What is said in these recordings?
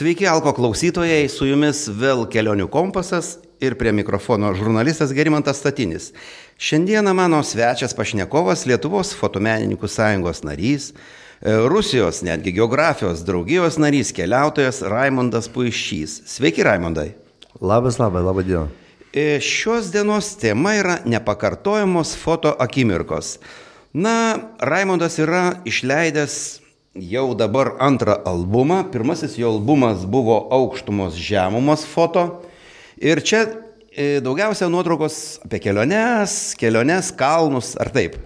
Sveiki, Alko klausytojai, su jumis vėl kelionių kompasas ir prie mikrofono žurnalistas Gerimantas Statinis. Šiandieną mano svečias pašnekovas Lietuvos fotomenininkų sąjungos narys, e, Rusijos netgi geografijos draugijos narys, keliautojas Raimondas Puišys. Sveiki, Raimondai. Labas, labai, laba diena. E, šios dienos tema yra nepakartojamos foto akimirkos. Na, Raimondas yra išleidęs jau dabar antrą albumą. Pirmasis jo albumas buvo Aukštumos žemumos foto. Ir čia e, daugiausia nuotraukos apie keliones, keliones, kalnus, ar taip?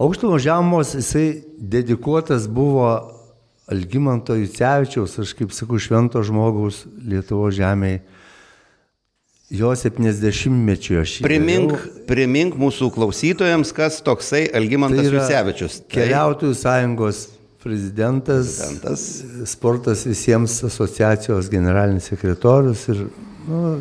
Aukštumos žemumos jisai dedikuotas buvo Algymanto Jucevičiaus, aš kaip sakau, švento žmogaus Lietuvo žemėje. Jo 70-mečio aš. Primink, primink mūsų klausytojams, kas toksai Algymantas tai Jucevičius. Tai keliautojų sąjungos prezidentas, prezidentas, sportas visiems asociacijos generalinis sekretorius ir nu,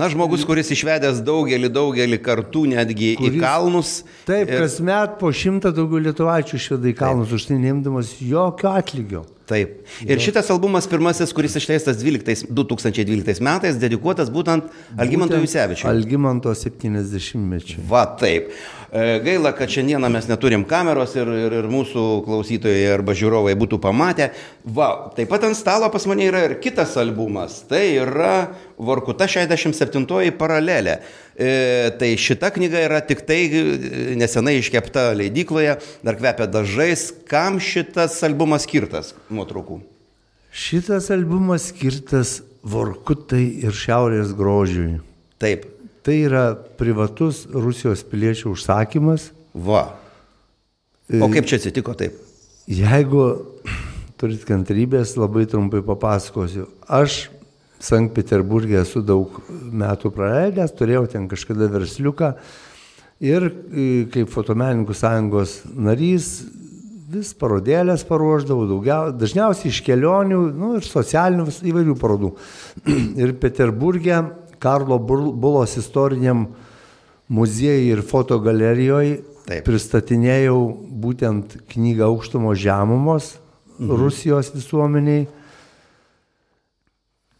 Na, žmogus, kuris išvedęs daugelį, daugelį kartų netgi kuris, į kalnus. Taip, ir... kasmet po šimtą daugiau lietuvaičių išveda į kalnus, už tai neimdamas jokio atlygio. Taip. Ir jo. šitas albumas pirmasis, kuris išleistas 12, 2012 metais, dedikuotas būtent Algymanto Jusevičiui. Algymanto 70-mečiui. Va taip. E, gaila, kad šiandieną mes neturim kameros ir, ir, ir mūsų klausytojai arba žiūrovai būtų pamatę. Va, taip pat ant stalo pas mane yra ir kitas albumas. Tai yra Vorkuta 67 paralelė. E, tai šita knyga yra tik tai e, nesenai iškepta leidykloje, dar kvepia dažais. Kam šitas albumas skirtas nuotraukų? Šitas albumas skirtas Vorkutai ir Šiaurės grožiui. Taip, Tai yra privatus Rusijos piliečių užsakymas. Va. O kaip čia atsitiko taip? Jeigu turit kantrybės, labai trumpai papasakosiu. Aš Sankt Peterburgė esu daug metų praleidęs, turėjau ten kažkada versliuką ir e, kaip fotomenininkų sąjungos narys vis parodėlės paruoždavau, daugiau, dažniausiai iš kelionių nu, ir socialinių įvairių parodų. ir Peterburgė Karlo Bulos istoriniam muziejui ir fotogalerijoje pristatinėjau būtent knygą Aukštumo žemumos mhm. Rusijos visuomeniai.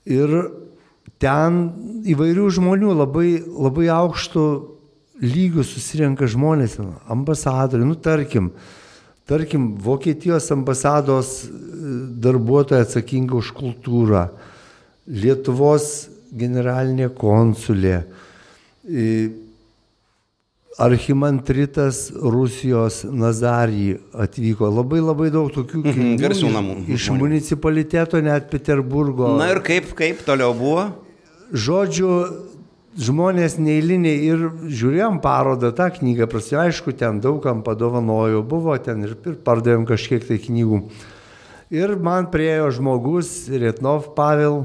Ir ten įvairių žmonių labai, labai aukštų lygių susirenka žmonės, ambasadoriai, nu tarkim, tarkim, Vokietijos ambasados e, darbuotojai atsakinga už kultūrą, Lietuvos generalinė konsulė, archimantritas Rusijos Nazarį atvyko. Labai labai daug tokių mhm, garsių namų. Iš žmonių. municipaliteto net Peterburgo. Na ir kaip, kaip toliau buvo? Žodžiu, žmonės neįliniai ir žiūrėjom parodą, tą knygą, prasi, aišku, ten daugam padovanojo, buvo ten ir, ir pardavėm kažkiek tai knygų. Ir man priejo žmogus, Rietnov Pavel,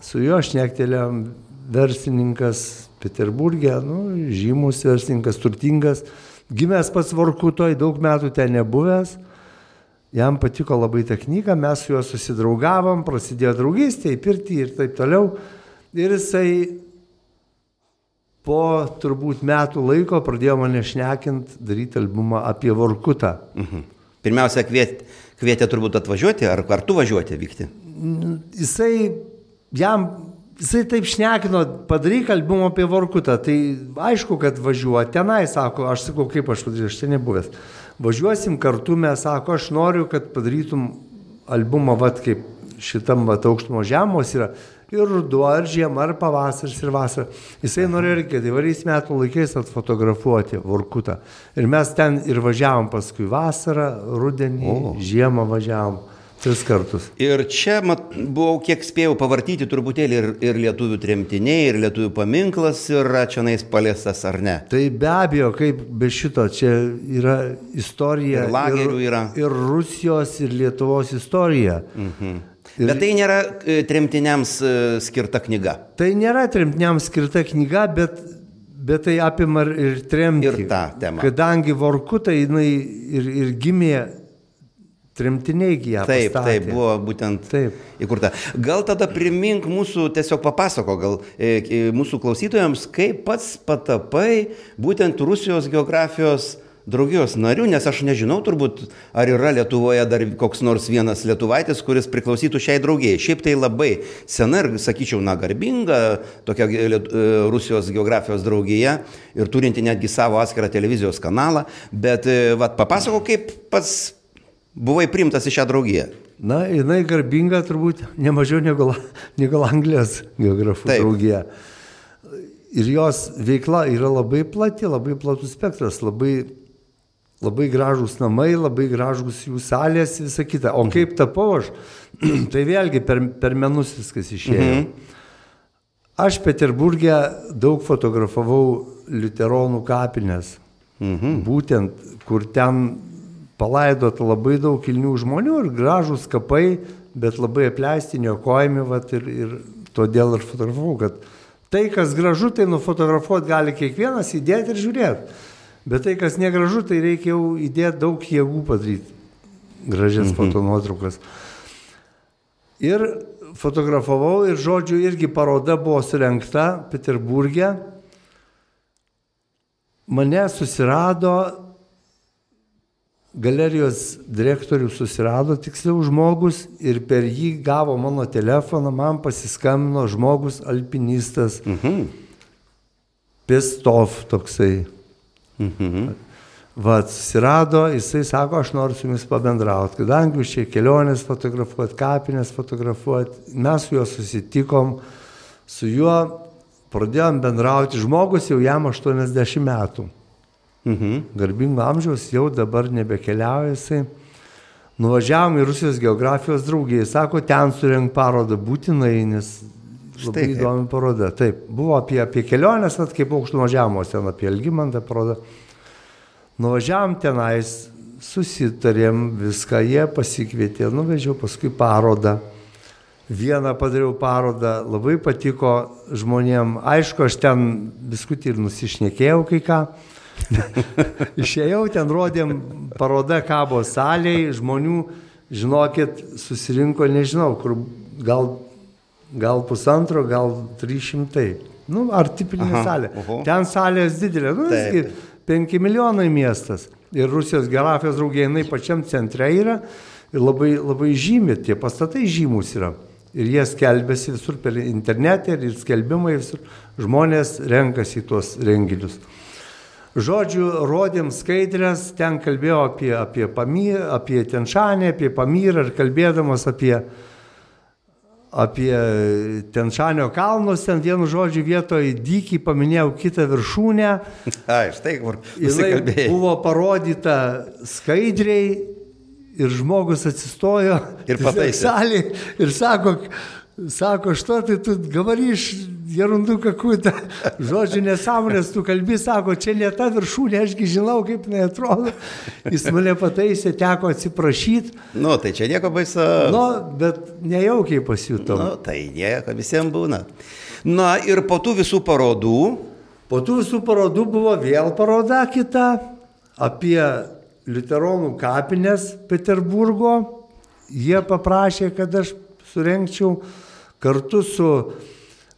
su juo šnektelėm verslininkas Peterburgė, nu, žymus verslininkas, turtingas, gimęs pats Vorkutoj, daug metų ten nebuvęs. Jam patiko labai ta knyga, mes su juo susidraugavom, prasidėjo draugystė, pirti ir taip toliau. Ir jisai po turbūt metų laiko pradėjo mane šnekint daryti albumą apie Vorkutą. Mhm. Pirmiausia, kvietė, kvietė turbūt atvažiuoti ar kartu važiuoti vykti? Jisai jam, jisai taip šnekino, padaryk albumą apie Vorkutą, tai aišku, kad važiuoja tenai, sako, aš sakau, kaip aš padarysiu, aš čia nebuvęs. Važiuosim kartu, mes sako, aš noriu, kad padarytum albumą, vat kaip šitam vat aukštumo žemos yra ir ruduo, ar žiema, ar pavasaris, ir vasara. Jisai norėjo irgi įvairiais metų laikais atfotografuoti Vorkutą. Ir mes ten ir važiavom paskui vasarą, rudenį, o. žiemą važiavom. Tris kartus. Ir čia mat, buvau, kiek spėjau pavartyti truputėlį ir, ir lietuvių tremtiniai, ir lietuvių paminklas yra čia nais paliestas ar ne. Tai be abejo, kaip be šito, čia yra istorija. Ir lagerių ir, yra. Ir Rusijos, ir Lietuvos istorija. Mhm. Ir, bet tai nėra e, tremtiniams e, skirta knyga. Tai nėra tremtiniams skirta knyga, bet, bet tai apima ir tremtį. Ir tą temą. Kadangi Vorkutai jinai ir, ir gimė Tremtiniai ją. Taip, pastatė. taip, buvo būtent taip. įkurta. Gal tada primink mūsų, tiesiog papasako, gal e, e, mūsų klausytojams, kaip pats patapai būtent Rusijos geografijos draugijos nariu, nes aš nežinau turbūt, ar yra Lietuvoje dar koks nors vienas lietuvaitis, kuris priklausytų šiai draugijai. Šiaip tai labai sena ir, sakyčiau, na, garbinga tokia e, Rusijos geografijos draugija ir turinti netgi savo atskirą televizijos kanalą, bet, e, vad, papasako, kaip pats buvai primtas į šią draugiją. Na, jinai garbinga turbūt nemažiau negu, negu Anglijos geografų Taip. draugija. Ir jos veikla yra labai plati, labai platus spektras, labai labai gražūs namai, labai gražūs jų salės, visa kita. O kaip tapau aš, tai vėlgi per, per menus viskas išėjo. Mhm. Aš Peterburgė daug fotografavau Luteronų kapinės. Mhm. Būtent, kur ten palaidota labai daug kilnių žmonių ir gražūs kapai, bet labai apleisti, niokojami, vat, ir, ir todėl ir fotografavau, kad tai, kas gražu, tai nufotografuoti gali kiekvienas, įdėti ir žiūrėti. Bet tai, kas negražu, tai reikia jau įdėti daug jėgų padaryti gražias mhm. fotonuotraukas. Ir fotografavau ir žodžiu irgi paroda buvo surinkta Peterburgė. Mane susirado, galerijos direktorius susirado tiksliau žmogus ir per jį gavo mano telefoną, man pasiskambino žmogus alpinistas. Mhm. Pistov toksai. Mhm. Vat, susirado, jisai sako, aš noriu su jumis pabendrauti, kadangi jūs čia kelionės fotografuot, kapinės fotografuot, mes su juo susitikom, su juo pradėjom bendrauti, žmogus jau jam 80 metų. Mhm. Garbingo amžiaus jau dabar nebekeliauja jisai. Nuvažiavom į Rusijos geografijos draugijai, sako, ten surink parodą būtinai, nes labai Štai, įdomi paroda. Taip, buvo apie, apie keliones, at kaip aukštų važiavamos ten, apie Elgimantą parodą. Nuvažiavam tenais, susitarėm viską, jie pasikvietė, nuvežiau paskui parodą. Vieną padariau parodą, labai patiko žmonėm. Aišku, aš ten biskutį ir nusišnekėjau kai ką. Išėjau, ten rodėm parodą kabo salėje, žmonių, žinokit, susirinko, nežinau, kur gal gal pusantro, gal 300. Nu, ar tipinė Aha, salė. Oho. Ten salės didelė, nu, visgi 5 milijonai miestas. Ir Rusijos geografijos draugė, jinai pačiam centre yra ir labai, labai žymi, tie pastatai žymus yra. Ir jie skelbėsi visur per internetą ir skelbimai visur. Žmonės renkasi į tuos renginius. Žodžiu, rodėm skaidrės, ten kalbėjau apie, apie, pamyr, apie Tenšanę, apie Pamyrą ir kalbėdamas apie, apie Tenšanio kalnus, ten vienu žodžiu vietoje dykį paminėjau kitą viršūnę. A, štai kur nusikalbėjai. Buvo parodyta skaidriai ir žmogus atsistojo ir pataisė. Salį, ir sako, Sako, što tai tu gavariš gerundų kakutą, žodžiu nesąmonės, tu kalbi, sako, čia ne ta viršūnė, ašgi žinau, kaip jinai atrodo. Jis mane pataisė, teko atsiprašyti. Nu, tai čia nieko baisu. Nu, bet nejaukiai pasijutau. Nu, tai nieko, visiems būna. Na ir po tų visų parodų. Po tų visų parodų buvo vėl paroda kita apie Luteronų kapinės Peterburgo. Jie paprašė, kad aš surenkčiau kartu su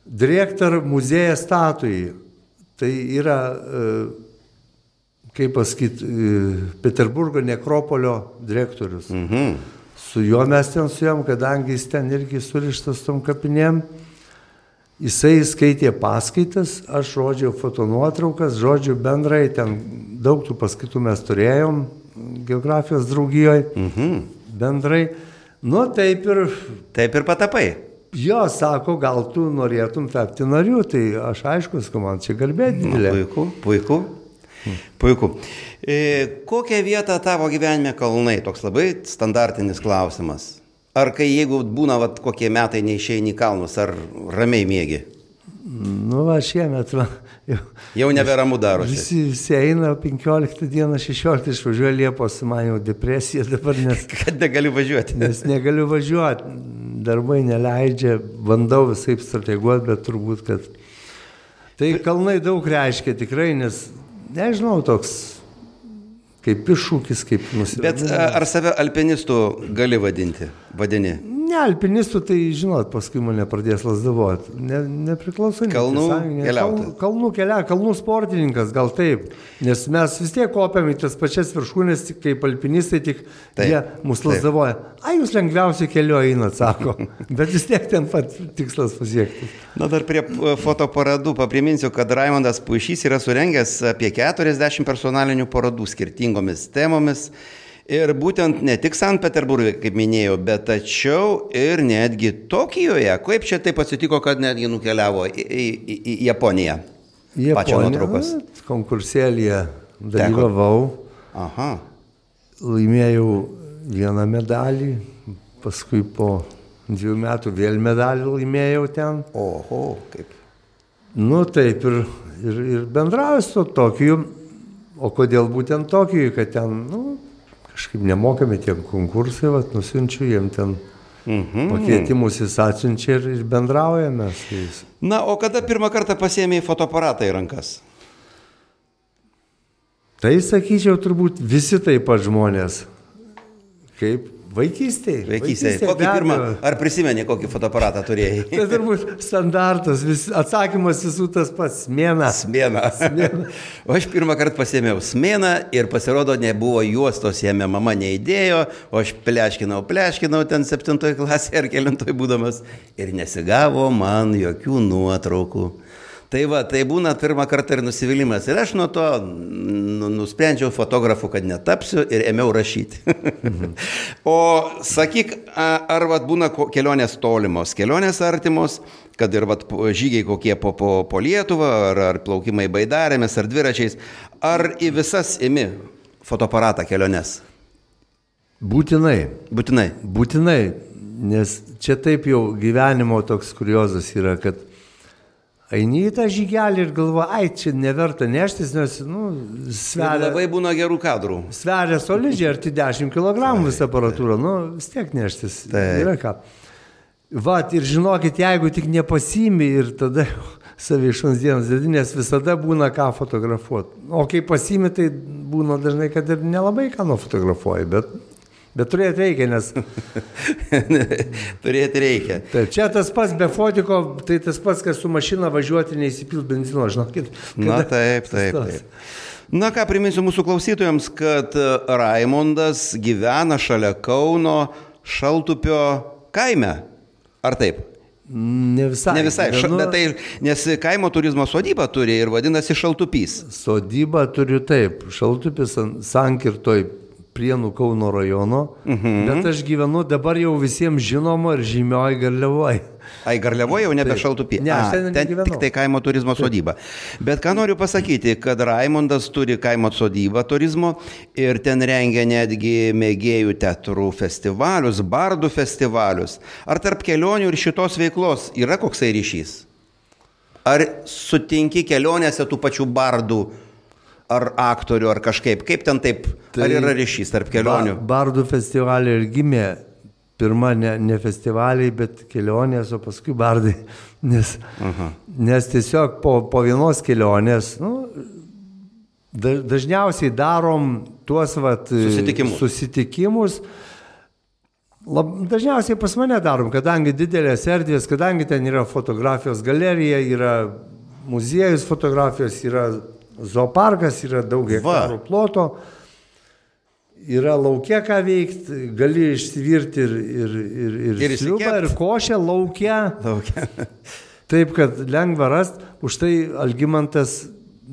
direktor muziejų statujai. Tai yra, e, kaip pasakyti, e, Peterburgo nekropolio direktorius. Mhm. Su juo mes ten suėjom, kadangi jis ten irgi surištas tom kapinėm. Jisai skaitė paskaitas, aš rodžiau fotonuotraukas, žodžiu bendrai, ten daug tų paskaitų mes turėjom geografijos draugijoje, mhm. bendrai. Nu, taip ir. Taip ir patapai. Jo, sako, gal tu norėtum tapti nariu, tai aš aišku, man čia garbė didelė. Na, puiku, puiku. Puiku. E, kokią vietą tavo gyvenime kalnai? Toks labai standartinis klausimas. Ar kai jeigu būna vat, kokie metai neišeini į kalnus, ar ramiai mėgi? Nu, va, šiemet, va, jau, jau neberamu daro. Visi, visi eina 15 dieną, 16 išvažiuoja Liepos, man jau depresija dabar, nes... Kad negaliu važiuoti. Nes negaliu važiuoti darbai neleidžia, bandau visai strateguoti, bet turbūt, kad tai kalnai daug reiškia tikrai, nes nežinau, toks kaip iššūkis, kaip nusipelnimas. Bet ar save alpinistų gali vadinti? Vadini? Ne, alpinistų, tai žinot, paskui mane pradės lasdavoti. Ne, nepriklauso. Kalnų keliautojas. Kal, kalnų kelia, kalnų sportininkas, gal taip. Nes mes vis tiek kopiam į tas pačias viršūnės, tik kaip alpinistai, tik Taip, jie mus lasdavoja. A, jūs lengviausiai keliu einat, sako. Bet vis tiek ten pat tikslas pasiekti. Na dar prie e, fotoparadų papriminsiu, kad Raimondas Pušys yra surengęs apie 40 personalinių parodų skirtingomis temomis. Ir būtent ne tik Sankt Peterburgė, kaip minėjau, bet tačiau ir netgi Tokijoje. Kaip čia taip atsitiko, kad netgi nukeliavo į, į, į, Japoniją? Pačio nuotraukos. Konkursėlėje dalyvavau, Aha. laimėjau vieną medalį, paskui po dviejų metų vėl medalį laimėjau ten. Oho, kaip. Nu taip ir, ir, ir bendrauju su Tokiju. O kodėl būtent Tokijui, kad ten, nu, kažkaip nemokami tie konkursai, vat, nusinčiu jiem ten Mhm. pakvietimus jis atsiunčia ir, ir bendraujame su jais. Na, o kada pirmą kartą pasėmė fotoaparatą į rankas? Tai sakyčiau, turbūt visi taip pat žmonės. Kaip vaikystėje. Vaikystėje. Kokį pirmą, ar prisimeni, kokį fotoaparatą turėjai? Tai turbūt standartas, vis, atsakymas visų tas pats - mėna. Smėną. O aš pirmą kartą pasėmiau smėną ir pasirodo nebuvo juostos jame, mama neįdėjo, o aš pleškinau, pleškinau ten septintoje klasėje ar kelintoje būdamas ir nesigavo man jokių nuotraukų. Tai va, tai būna pirmą kartą ir nusivylimas. Ir aš nuo to nu, nusprendžiau fotografu, kad netapsiu ir ėmiau rašyti. o sakyk, ar vat, būna kelionės tolimos, kelionės artimos, kad ir vat, žygiai kokie po, po, po Lietuvą, ar, ar plaukimai baidarėmis, ar dviračiais, ar į visas imi fotoaparatą keliones? Būtinai. Būtinai. Būtinai, nes čia taip jau gyvenimo toks kuriozas yra, kad eini į tą žygelį ir galvo, ai, čia neverta neštis, nes, nu, Ir sveria, labai būna gerų kadrų. sveria solidžiai, arti 10 kg visą aparatūrą, nu, vis tiek neštis. Taip. Yra ką. Vat, ir žinokit, jeigu tik nepasimi ir tada savišons dienos dedi, nes visada būna ką fotografuoti. O kai pasimi, tai būna dažnai, kad ir nelabai ką nufotografuoji, bet, bet turėti reikia, nes Turėti reikia. Taip, čia tas pats be fotiko, tai tas pats, kas su mašina važiuoti neįsipilt benzino, žinokit. Na kada taip, taip, sustos. taip. Na ką, priminsiu mūsų klausytojams, kad e, Raimondas gyvena šalia Kauno Šaltupio kaime. Ar taip? Ne visai. Ne visai, ša, bet tai, nes kaimo turizmo sodyba turi ir vadinasi Šaltupys. Sodybą turiu taip, šaltupis sankirtoj Prienų Kauno rajono, mhm. bet aš gyvenu dabar jau visiems žinomo ir žymioji garliavoj. Ai, Garliavoje jau nebe Taip. Šaltupy. Ne, aš ten ten negyvenau. tik tai kaimo turizmo sodyba. Bet ką noriu pasakyti, kad Raimondas turi kaimo sodybą turizmo ir ten rengia netgi mėgėjų teatrų festivalius, bardų festivalius. Ar tarp kelionių ir šitos veiklos yra koksai ryšys? Ar sutinki kelionėse tų pačių bardų, ar aktorių, ar kažkaip? Kaip ten taip? Tai ar yra ryšys tarp kelionių? Ba bardų festivalė ir gimė pirma ne, ne festivaliai, bet kelionės, o paskui bardai. Nes, Aha. nes tiesiog po, po vienos kelionės, nu, da, dažniausiai darom tuos vat, Susitikimus. susitikimus. Lab, dažniausiai pas mane darom, kadangi didelės erdvės, kadangi ten yra fotografijos galerija, yra muziejus fotografijos, yra zooparkas, yra daug hektarų ploto yra laukia ką veikti, gali išsivirti ir, ir, ir, ir, Ir išsikept. ir košę laukia. Laukia. Taip, kad lengva rast. Už tai Algymantas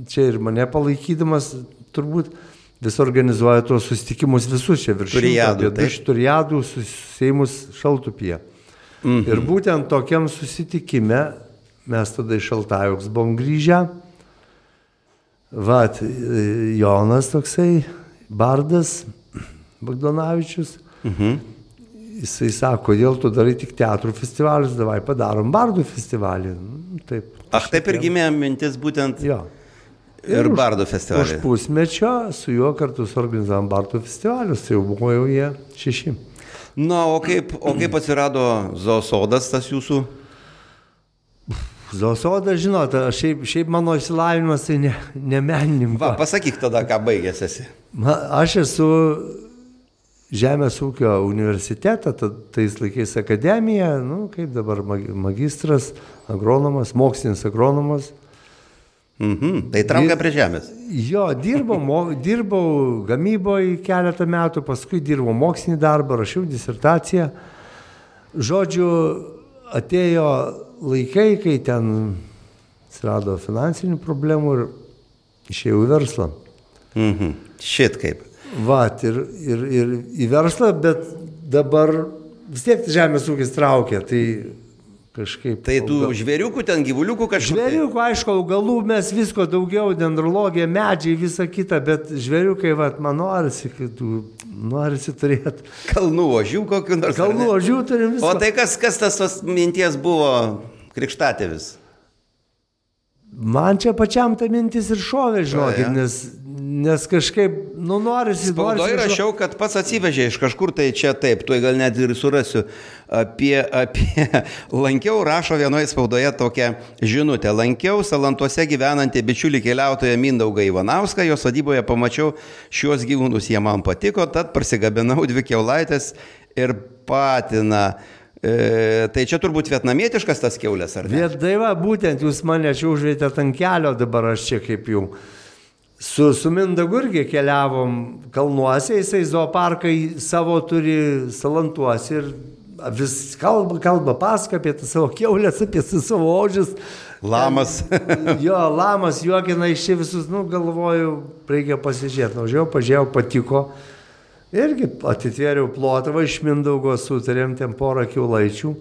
čia ir mane palaikydamas turbūt vis organizuoja tuos susitikimus visus čia virš Turiadų, taip. virš turiadų susėjimus šaltupyje. Mhm. Ir būtent tokiam susitikime mes tada iš Šaltajoks buvom grįžę. Vat, e, Jonas toksai, Bardas, Bagdonavičius. Mhm. Jisai sako, kodėl tu darai tik teatrų festivalius, davai padarom bardų festivalį. Nu, Taip. Ach, taip ir gimė mintis būtent Jo. ir už- bardų Už festivalį. pusmečio su juo kartu suorganizavom bardų festivalius, tai jau buvo jau jie šeši. Na, o kaip, o kaip atsirado zoosodas tas jūsų? Zosoda, žinot, šiaip, šiaip mano išsilavinimas tai ne, ne menininkas. Va, pasakyk tada, ką baigęs esi. Aš esu Žemės ūkio universitetą, ta- tais laikais akademiją, nu, kaip dabar mag- magistras, agronomas, mokslinis agronomas. Mhm. Tai traukia prie žemės. Jo, dirbau, mo, dirbau gamyboje keletą metų, paskui dirbau mokslinį darbą, rašiau disertaciją. Žodžiu, atėjo laikai, kai ten atsirado finansinių problemų ir išėjau į verslą. Mhm. Šit kaip. Vat, ir, ir, ir į verslą, bet dabar vis tiek žemės ūkis traukia, tai kažkaip. Tai tų žvėriukų, ten gyvuliukų kažkokių. Žvėriukų, aišku, augalų mes visko daugiau, dendrologija, medžiai, visa kita, bet žvėriukai, vat, man norisi, kad tu norisi turėti. Kalnų ožių kokių nors. Kalnų ožių turim visą. O tai kas, kas tas tos minties buvo krikštatėvis? Man čia pačiam ta mintis ir šovė, žinokit, nes, nes kažkaip, nu, norisi. Norisi kažko- rašiau, kad pats atsivežė iš kažkur, tai čia taip, tuoj gal net ir surasiu. Apie, apie, lankiau, rašo vienoje spaudoje tokią žinutę. Lankiau Salantuose gyvenantį bičiulį keliautoją Mindaugą Ivanauską, jo sodyboje pamačiau šiuos gyvūnus, jie man patiko, tad parsigabinau dvi keulaitės ir patiną. E, tai čia turbūt vietnamietiškas tas keulės, ar ne? Bet tai va, būtent jūs mane čia užvietėt ant kelio, dabar aš čia kaip jau. Su, su Mindagu irgi keliavom kalnuose, jisai zooparkai savo turi salantuose ir vis kalba, kalba pasaka apie tą savo keulės, apie savo ožius. Lamas. jo, lamas juokina iš čia visus, nu galvoju, reikia pasižiūrėti. Nuvažiavau, pažiūrėjau, patiko. Irgi atitvėriau plotą, va iš Mindaugo sutarėm ten porą kiaulaičių.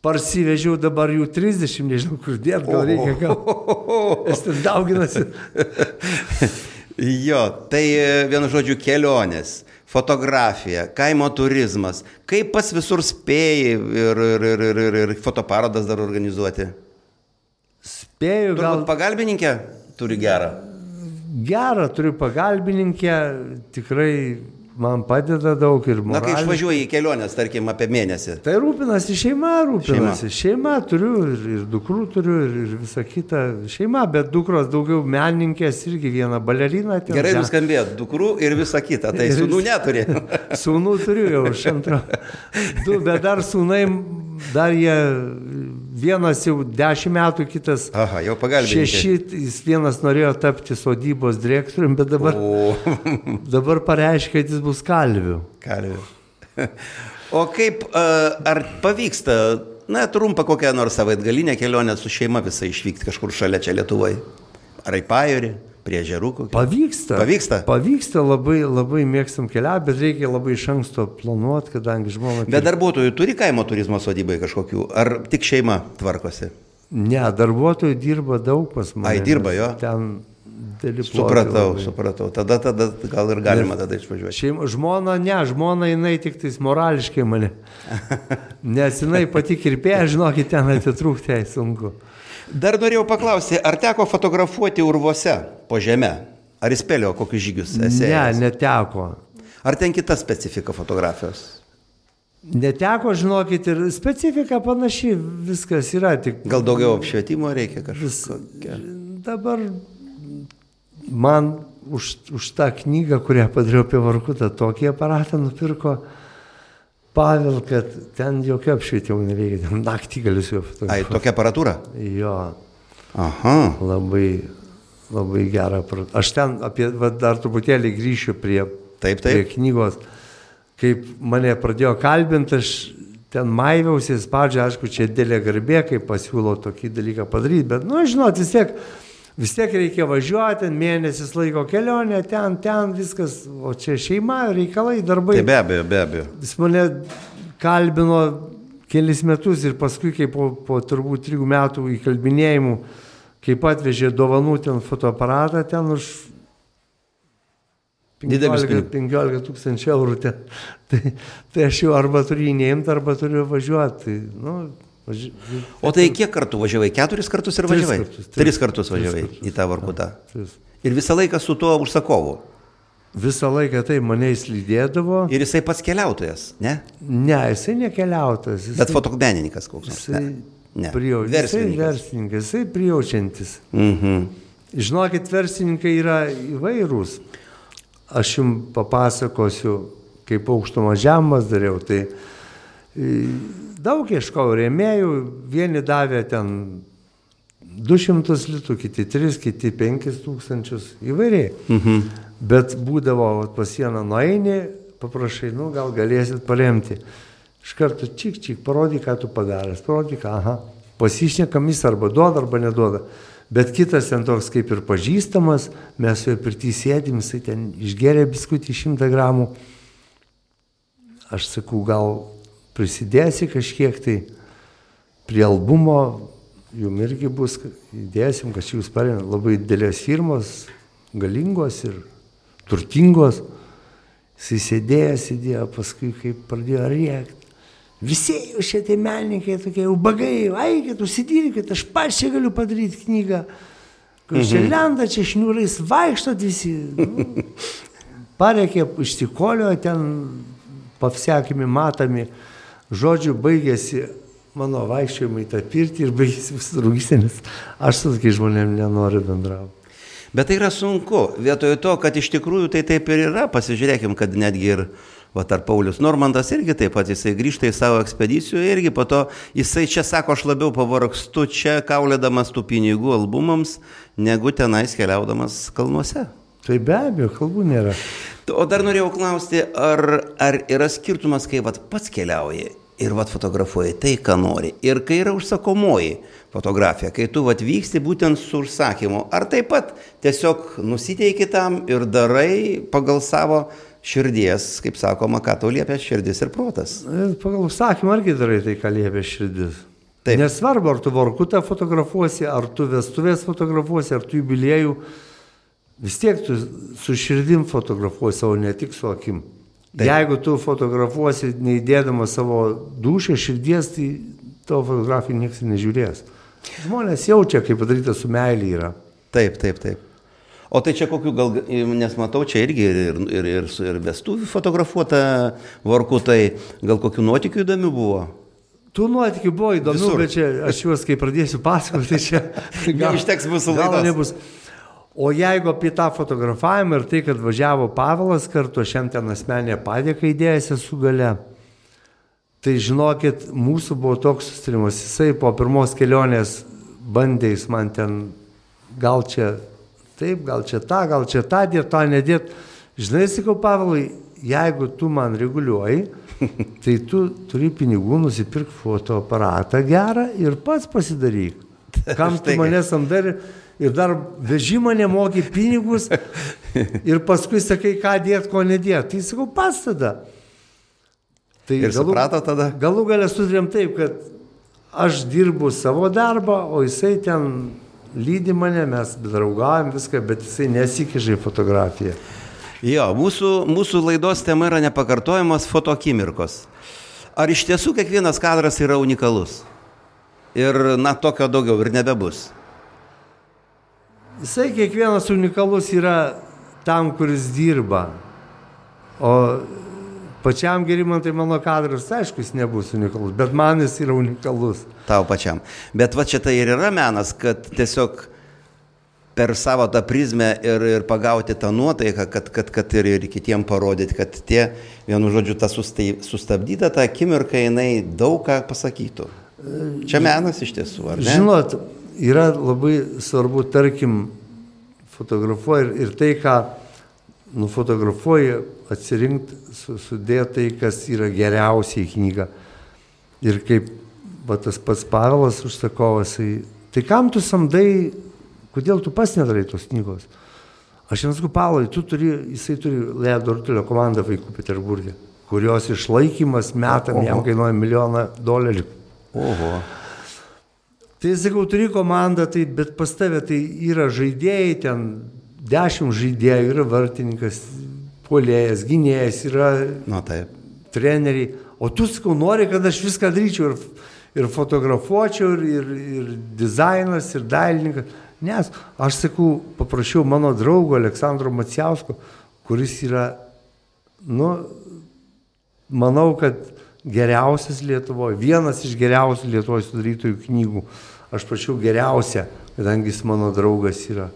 Parsivežiau dabar jų 30, nežinau kur dėt, gal reikia gal. Jis ten dauginasi. Jo, tai e, vienu žodžiu kelionės, fotografija, kaimo turizmas. Kaip pas visur spėjai ir, ir, ir, ir, ir, ir fotoparodas dar organizuoti? Spėju, gal Galbūt pagalbininkė turi gerą. gerą turiu pagalbininkę, tikrai man padeda daug ir Na, kai išvažiuoji į keliones, tarkim, apie mėnesį. Tai rūpinasi šeima, rūpinasi. Šeima, šeima turiu ir, ir dukrų turiu ir, ir visa kita. Šeima, bet dukros daugiau menininkės irgi viena balerina. ten Gerai žem- nuskambėjo, dukrų ir visa kita. Tai sūnų neturi. Sūnų turiu jau iš antro. Du, bet dar sūnai, dar jie, vienas jau dešimt metų, kitas Aha, jau šeši, jis vienas norėjo tapti sodybos direktoriumi, bet dabar, O, dabar pareiškia, kad jis bus kalviu. kalvių. O kaip, ar pavyksta, na, trumpą kokią nors savaitgalinę kelionę su šeima visą išvykti kažkur šalia čia Lietuvoje? Ar į Pajorį, prie Žerų kokį? Pavyksta. Pavyksta? Pavyksta, labai, labai mėgstam keliauti, bet reikia labai iš anksto planuoti, kadangi žmona... Bet darbuotojų turi kaimo turizmo sodybai kažkokių, ar tik šeima tvarkosi? Ne, darbuotojų dirba daug pas mane. Ai, dirba, nes jo? Ten dėlį Supratau, supratau. Tada, tada gal ir galima tada išvažiuoti. Šeima, žmona, ne, žmona jinai tik tais morališkai mane. Nes jinai pati kirpėja, žinokit, ten atitrūkti jai sunku. Dar norėjau paklausti, ar teko fotografuoti urvuose po žemę? Ar įspėlio kokius žygius esi? Ne, neteko. Ar ten kita specifika fotografijos? Neteko, žinokit, ir specifika panaši, viskas yra tik. Gal daugiau apšvietimo reikia kažkokio? dabar man už, už tą knygą, kurią padariau apie Varkutą, tokį aparatą nupirko Pavel, kad ten jokio apšvietimo nereikia, ten naktį galiu su juo Ai, fotografuoti. tokia aparatūra? Jo, Aha. labai, labai gerą. Aš ten apie, va, dar truputėlį grįšiu prie, Taip, prie taip. knygos. Kaip mane pradėjo kalbinti, aš ten maiviausi, spaudžia, aišku, čia dėlė garbė, kai pasiūlo tokį dalyką padaryti, bet, nu, žinot, vis tiek, vis tiek reikia važiuoti, mėnesis laiko kelionė, ten, ten viskas, o čia šeima, reikalai, darbai. Tai be abejo, be abejo. Jis mane kalbino kelis metus ir paskui, kai po, po turbūt trijų metų įkalbinėjimų, kaip atvežė dovanų ten fotoaparatą, ten už Didelius 15, 15 tūkstančių eurų. Ten. Tai, tai aš jau arba turiu jį neimti, arba turiu važiuoti. Tai, nu, važi... O tai kiek kartų važiavai? Keturis kartus ir Tris važiavai? kartus, tris. Tris kartus Tris važiavai kartus. į tą Varkutą. Tris. Ir visą laiką su tuo užsakovu. Visą laiką tai mane įslydėdavo. Ir jisai pats keliautojas, ne? Ne, jisai nekeliautas. Jisai, Bet fotomenininkas koks nors. jisai, Ne. Ne. prijau, jisai Verslininkas. verslininkas, jisai prijaučiantis. Mhm. Žinokit, verslininkai yra įvairūs. Aš jums papasakosiu, kaip aukštumo žemas dariau. Tai e, daug ieškau rėmėjų, vieni davė ten 200 litų, kiti 3, kiti 5 tūkstančius, įvairiai. Mhm. Bet būdavo pas sieną nueini, paprašai, nu gal galėsit paremti. Iš karto čik, čik, parodyk, ką tu padaręs, parodyk, aha, pasišnekam jis arba duoda, arba neduoda. Bet kitas ten toks kaip ir pažįstamas, mes su juo pirtį sėdim, jisai ten išgeria biskutį 100 gramų. Aš sakau, gal prisidėsi kažkiek tai prie albumo, jum irgi bus, įdėsim, kad jūs parėmė labai didelės firmos, galingos ir turtingos. Jis sėdėjo, sėdėjo, paskui kaip pradėjo rėkti. Visi jau šitie menininkai tokie ubagai, aikit, užsidirbkit, aš pats čia galiu padaryti knygą. Kur čia mhm. lenda, čia šniūrais vaikštot visi. Nu, pareikė išsikolio, ten pavsekimi matomi. Žodžiu, baigėsi mano vaikščiojimai tą pirtį ir baigėsi nes aš su tokiais žmonėmis nenoriu bendrauti. Bet tai yra sunku. Vietoj to, kad iš tikrųjų tai taip ir yra, pasižiūrėkim, kad netgi ir Va tarp Paulius Normandas irgi taip pat, jisai grįžta į savo ekspedicijų irgi po to, jisai čia sako, aš labiau pavargstu čia kaulėdamas tų pinigų albumams, negu tenais keliaudamas kalnuose. Tai be abejo, kalbų nėra. O dar norėjau klausti, ar, ar yra skirtumas, kai vat, pats keliauji ir vat, fotografuoji tai, ką nori, ir kai yra užsakomoji fotografija, kai tu vat, vyksti būtent su užsakymu, ar taip pat tiesiog nusiteiki tam ir darai pagal savo širdies, kaip sakoma, ką tau liepia širdis ir protas. E, pagal užsakymą irgi darai tai, ką liepia širdis. Taip. Nesvarbu, ar tu vorkutą fotografuosi, ar tu vestuvės fotografuosi, ar tu jubiliejų, vis tiek tu su širdim fotografuosi, o ne tik su akim. Taip. Jeigu tu fotografuosi neįdėdamas savo dušę, širdies, tai tavo fotografijų niekas nežiūrės. Žmonės jaučia, kaip padaryta su meilė yra. Taip, taip, taip. O tai čia kokių gal, nes matau, čia irgi ir, ir, ir, ir, vestuvių fotografuota varku, tai gal kokių nuotikių įdomių buvo? Tų nuotikių buvo įdomių, Visur. bet čia aš juos, kai pradėsiu pasakoti, tai čia gal išteks mūsų laidos. O jeigu apie tą fotografavimą ir tai, kad važiavo Pavelas kartu, aš jam ten asmenė padėką įdėjęs esu gale, tai žinokit, mūsų buvo toks sustarimas, jisai po pirmos kelionės bandė jis man ten gal čia taip, gal čia tą, gal čia tą dėt, tą nedėt. Žinai, sakau, Pavlai, jeigu tu man reguliuoji, tai tu turi pinigų nusipirkti fotoaparatą gerą ir pats pasidaryk. Kam tu mane samdai ir dar vežimą nemoki pinigus ir paskui sakai, ką dėt, ko nedėt. Tai sakau, pats tada. Tai ir galų, suprato tada? Galų galę sutarėm taip, kad aš dirbu savo darbą, o jisai ten lydi mane, mes draugavom viską, bet jisai nesikižai fotografiją. Jo, mūsų, mūsų laidos tema yra nepakartojamas fotokimirkos. Ar iš tiesų kiekvienas kadras yra unikalus? Ir, na, tokio daugiau ir nebebus. Jisai kiekvienas unikalus yra tam, kuris dirba. O Pačiam Gerimantai mano kadras, aišku, jis nebus unikalus, bet man jis yra unikalus. Tau pačiam. Bet va čia tai ir yra menas, kad tiesiog per savo tą prizmę ir, ir pagauti tą nuotaiką, kad, kad, kad ir, ir kitiem parodyti, kad tie, vienu žodžiu, ta sustabdyta ta akimirka, jinai daug ką pasakytų. Čia menas iš tiesų, ar ne? Žinot, yra labai svarbu, tarkim, fotografuoji ir, ir tai, ką nufotografuoji, atsirinkti, sudėti tai, kas yra geriausiai knyga. Ir kaip va, tas pats Pavelas užsakovas, tai, tai kam tu samdai, kodėl tu pas nedarai tos knygos? Aš jiems sakau, Pavelai, tu turi, jisai turi Ledo Rutulio komandą vaikų Peterburgė, kurios išlaikymas metam Oho. jam kainuoja milijoną dolerių. Oho. Tai sakau, turi komandą, tai, bet pas tave tai yra žaidėjai, ten dešimt žaidėjų, yra vartininkas, polėjas, gynėjas, yra Na, taip. treneriai. O tu, sakau, nori, kad aš viską daryčiau ir, ir fotografuočiau, ir, ir, ir dizainas, ir dailininkas. Nes aš sakau, paprašiau mano draugo Aleksandro Maciausko, kuris yra, nu, manau, kad geriausias Lietuvoje, vienas iš geriausių Lietuvos sudarytojų knygų. Aš prašiau geriausią, kadangi jis mano draugas yra.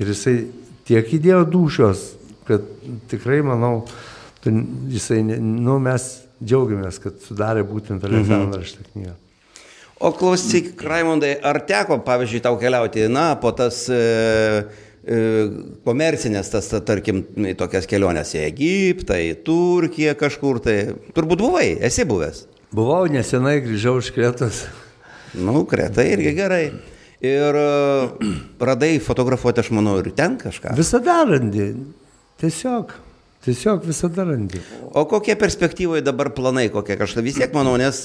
Ir jisai tiek įdėjo dušios, kad tikrai, manau, Tu, jisai, nu, mes džiaugiamės, kad sudarė būtent Aleksandrą šitą knygą. O klausyk, Raimondai, ar teko, pavyzdžiui, tau keliauti, na, po tas e, e, komercinės, tas, ta, tarkim, tokias keliones į Egiptą, į Turkiją kažkur, tai turbūt buvai, esi buvęs. Buvau nesenai, grįžau iš Kretos. Nu, kreta irgi gerai. Ir e, radai fotografuoti, aš manau, ir ten kažką. Visada randi. Tiesiog. Tiesiog visada randi. O kokie perspektyvoje dabar planai, kokie kažką vis tiek manau, nes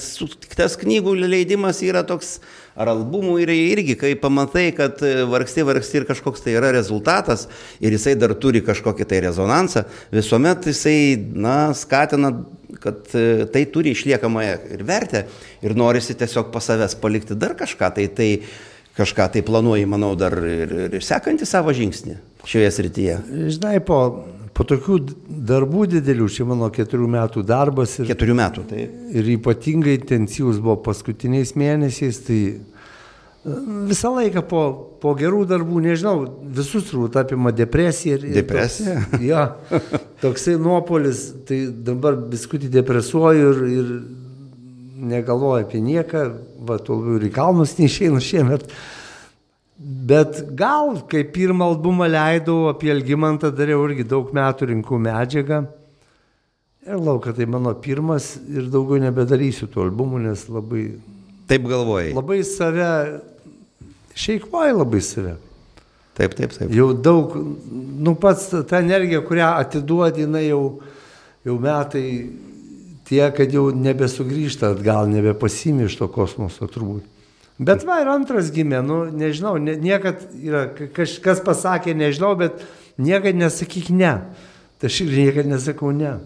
tas knygų leidimas yra toks, ar albumų yra irgi, kai pamatai, kad e, vargsti, vargsti ir kažkoks tai yra rezultatas ir jisai dar turi kažkokį tai rezonansą, visuomet jisai, na, skatina, kad e, tai turi išliekamąją ir vertę ir norisi tiesiog pas savęs palikti dar kažką, tai tai kažką tai planuoji, manau, dar ir, ir sekantį savo žingsnį šioje srityje. Žinai, po, po tokių darbų didelių, čia mano keturių metų darbas ir, Keturių metų, tai ir ypatingai intensyvus buvo paskutiniais mėnesiais, tai e, visą laiką po, po gerų darbų, nežinau, visus turbūt apima depresija. Ir, ir Depresija? Toks, jo, toksai nuopolis, tai dabar biskutį depresuoju ir, ir negalvoju apie nieką, va, tuo labiau ir į kalnus neišeinu šiemet. Bet gal, kai pirmą albumą leidau apie Elgimantą, dariau irgi daug metų rinkų medžiagą. Ir laukia, tai mano pirmas ir daugiau nebedarysiu tų albumų, nes labai, taip galvojai. labai save, šeikvoju labai save. Taip, taip, taip. Jau daug, nu pats ta- ta energija, kurią atiduodi, jinai jau, jau metai tie, kad jau nebesugrįžta atgal, nebepasimi iš to kosmoso turbūt. Bet va ir antras gimė, nu nežinau, ne, niekad yra, ka- kažkas pasakė, nežinau, bet niekad nesakyk ne. Tai aš irgi niekad nesakau ne.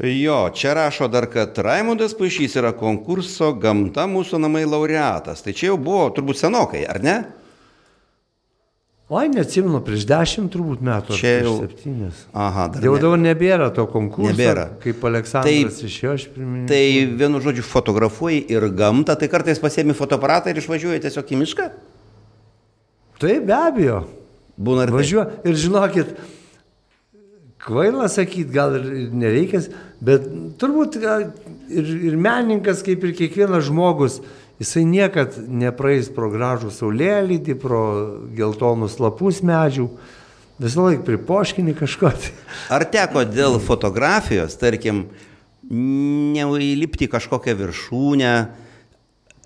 Jo, čia rašo dar, kad Raimondas Pašys yra konkurso Gamta mūsų namai laureatas. Tai čia jau buvo turbūt senokai, ar ne? Oi, neatsimenu, prieš dešimt turbūt metų. Čia jau- septynis. Aha, dar. Jau dabar nebėra to konkurso. Nebėra. Kaip Aleksandras išėjo, aš priminsiu. Tai vienu žodžiu fotografuoji ir gamtą, tai kartais pasiemi fotoaparatą ir išvažiuoji tiesiog į mišką? Taip, be abejo. Būna ir. Važiuoju ir žinokit, kvaila sakyti, gal ir ir nereikia, bet turbūt ir, ir menininkas, kaip ir kiekvienas žmogus, jisai niekad nepraeis pro gražų saulėlydį, pro geltonus lapus medžių, visą laiką pripoškinį kažko. Ar teko dėl fotografijos, tarkim, neįlipti kažkokią viršūnę,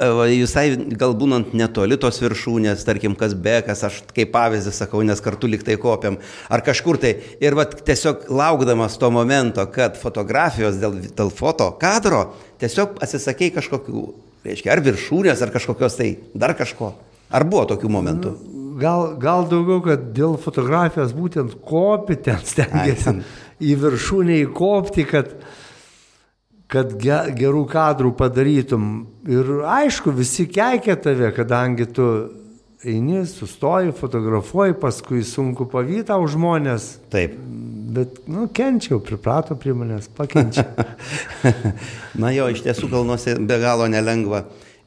e, visai gal būnant netoli tos viršūnės, tarkim, kas be, kas aš kaip pavyzdį sakau, nes kartu liktai kopiam, ar kažkur tai, ir va, tiesiog laukdamas to momento, kad fotografijos dėl, dėl foto kadro, tiesiog atsisakei kažkokių, reiškia, ar viršūnės, ar kažkokios tai, dar kažko. Ar buvo tokių momentų? Gal, gal daugiau, kad dėl fotografijos būtent kopi ten stengiasi ten. į viršūnę įkopti, kad, kad ge, gerų kadrų padarytum. Ir aišku, visi keikia tave, kadangi tu eini, sustoji, fotografuoji, paskui sunku pavytą už žmonės. Taip. Bet, nu, kenčiau, priprato prie manęs, pakenčiau. Na jo, iš tiesų kalnuose be galo nelengva.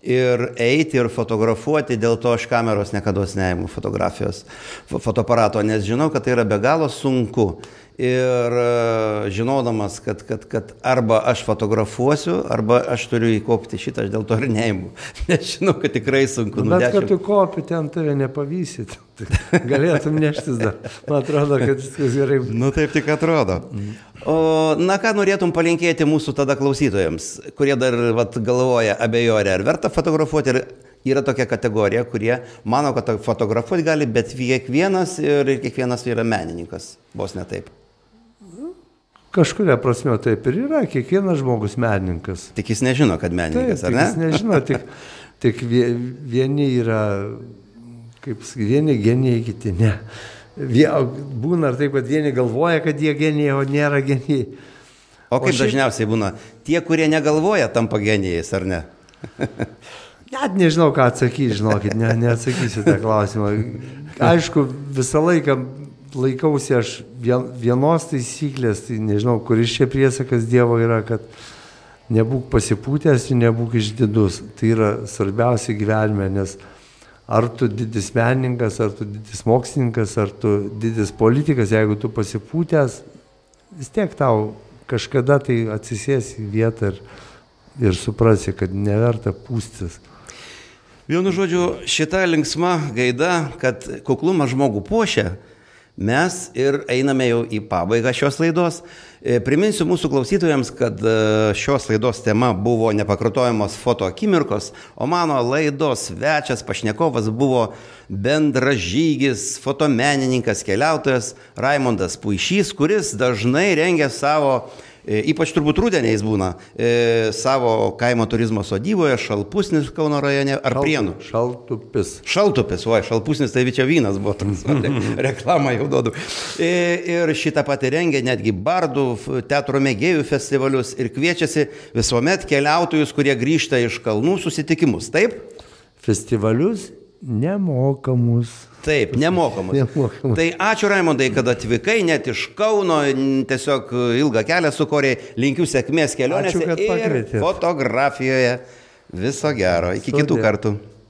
Ir eiti ir fotografuoti, dėl to aš kameros niekada neimu fotografijos, fo- fotoaparato, nes žinau, kad tai yra be galo sunku. Ir e, žinodamas, kad, kad, kad arba aš fotografuosiu, arba aš turiu įkopti šitą, aš dėl to ir neimu. Nes žinau, kad tikrai sunku. nu, Bet kad dešimt- tu kopi, ten tave nepavysit. Tai galėtum neštis dar. Man atrodo, kad viskas gerai. Nu taip tik atrodo. O na ką norėtum palinkėti mūsų tada klausytojams, kurie dar vat, galvoja, abejoja, ar verta fotografuoti, ir yra tokia kategorija, kurie mano, kad fotografuoti gali, bet kiekvienas ir kiekvienas yra menininkas, vos ne taip. Kažkuria prasme taip ir yra, kiekvienas žmogus menininkas. Tik jis nežino, kad menininkas, Taip, ar tik jis ne? nežino, tik, tik vie- vieni yra, kaip vieni genijai, kiti ne. Vie, būna ar taip, kad vieni galvoja, kad jie genijai, o nėra genijai. O kaip o šiaip- dažniausiai būna, tie, kurie negalvoja, tampa genijais, ar ne? Net nežinau, ką atsakyti, žinokit, ne, neatsakysiu tą klausimą. Aišku, visą laiką laikausi aš vien- vienos taisyklės, tai nežinau, kuris čia priesakas Dievo yra, kad nebūk pasipūtęs ir nebūk išdidus. Tai yra svarbiausia gyvenime, nes ar tu didis menininkas, ar tu didis mokslininkas, ar tu didis politikas, jeigu tu pasipūtęs, vis tiek tau kažkada tai atsisės į vietą ir, ir suprasi, kad neverta pūstis. Vienu žodžiu, šita linksma gaida, kad kuklumas žmogų puošia, mes ir einame jau į pabaigą šios laidos. E, priminsiu mūsų klausytojams, kad e, šios laidos tema buvo nepakartojamos foto akimirkos, o mano laidos svečias, pašnekovas buvo bendražygis, fotomenininkas, keliautojas Raimondas Puišys, kuris dažnai rengia savo E, ypač turbūt rūdieniais būna e, savo kaimo turizmo sodyboje, Šalpusnis Kauno rajone ar Šalt- Prienų. Šaltupis. Šaltupis, o Šalpusnis tai čia vynas buvo toks, va, tai reklamą jau duodu. E, Ir šitą patį rengia netgi bardų, teatro mėgėjų festivalius ir kviečiasi visuomet keliautojus, kurie grįžta iš kalnų susitikimus. Taip? Festivalius nemokamus. Taip, nemokamus. Nemokamus. Tai ačiū Raimondai, kad atvykai net iš Kauno, tiesiog ilgą kelią sukorė, linkiu sėkmės kelionėse Ačiū, ir fotografijoje. Viso gero, iki kitų Sudie. kartų.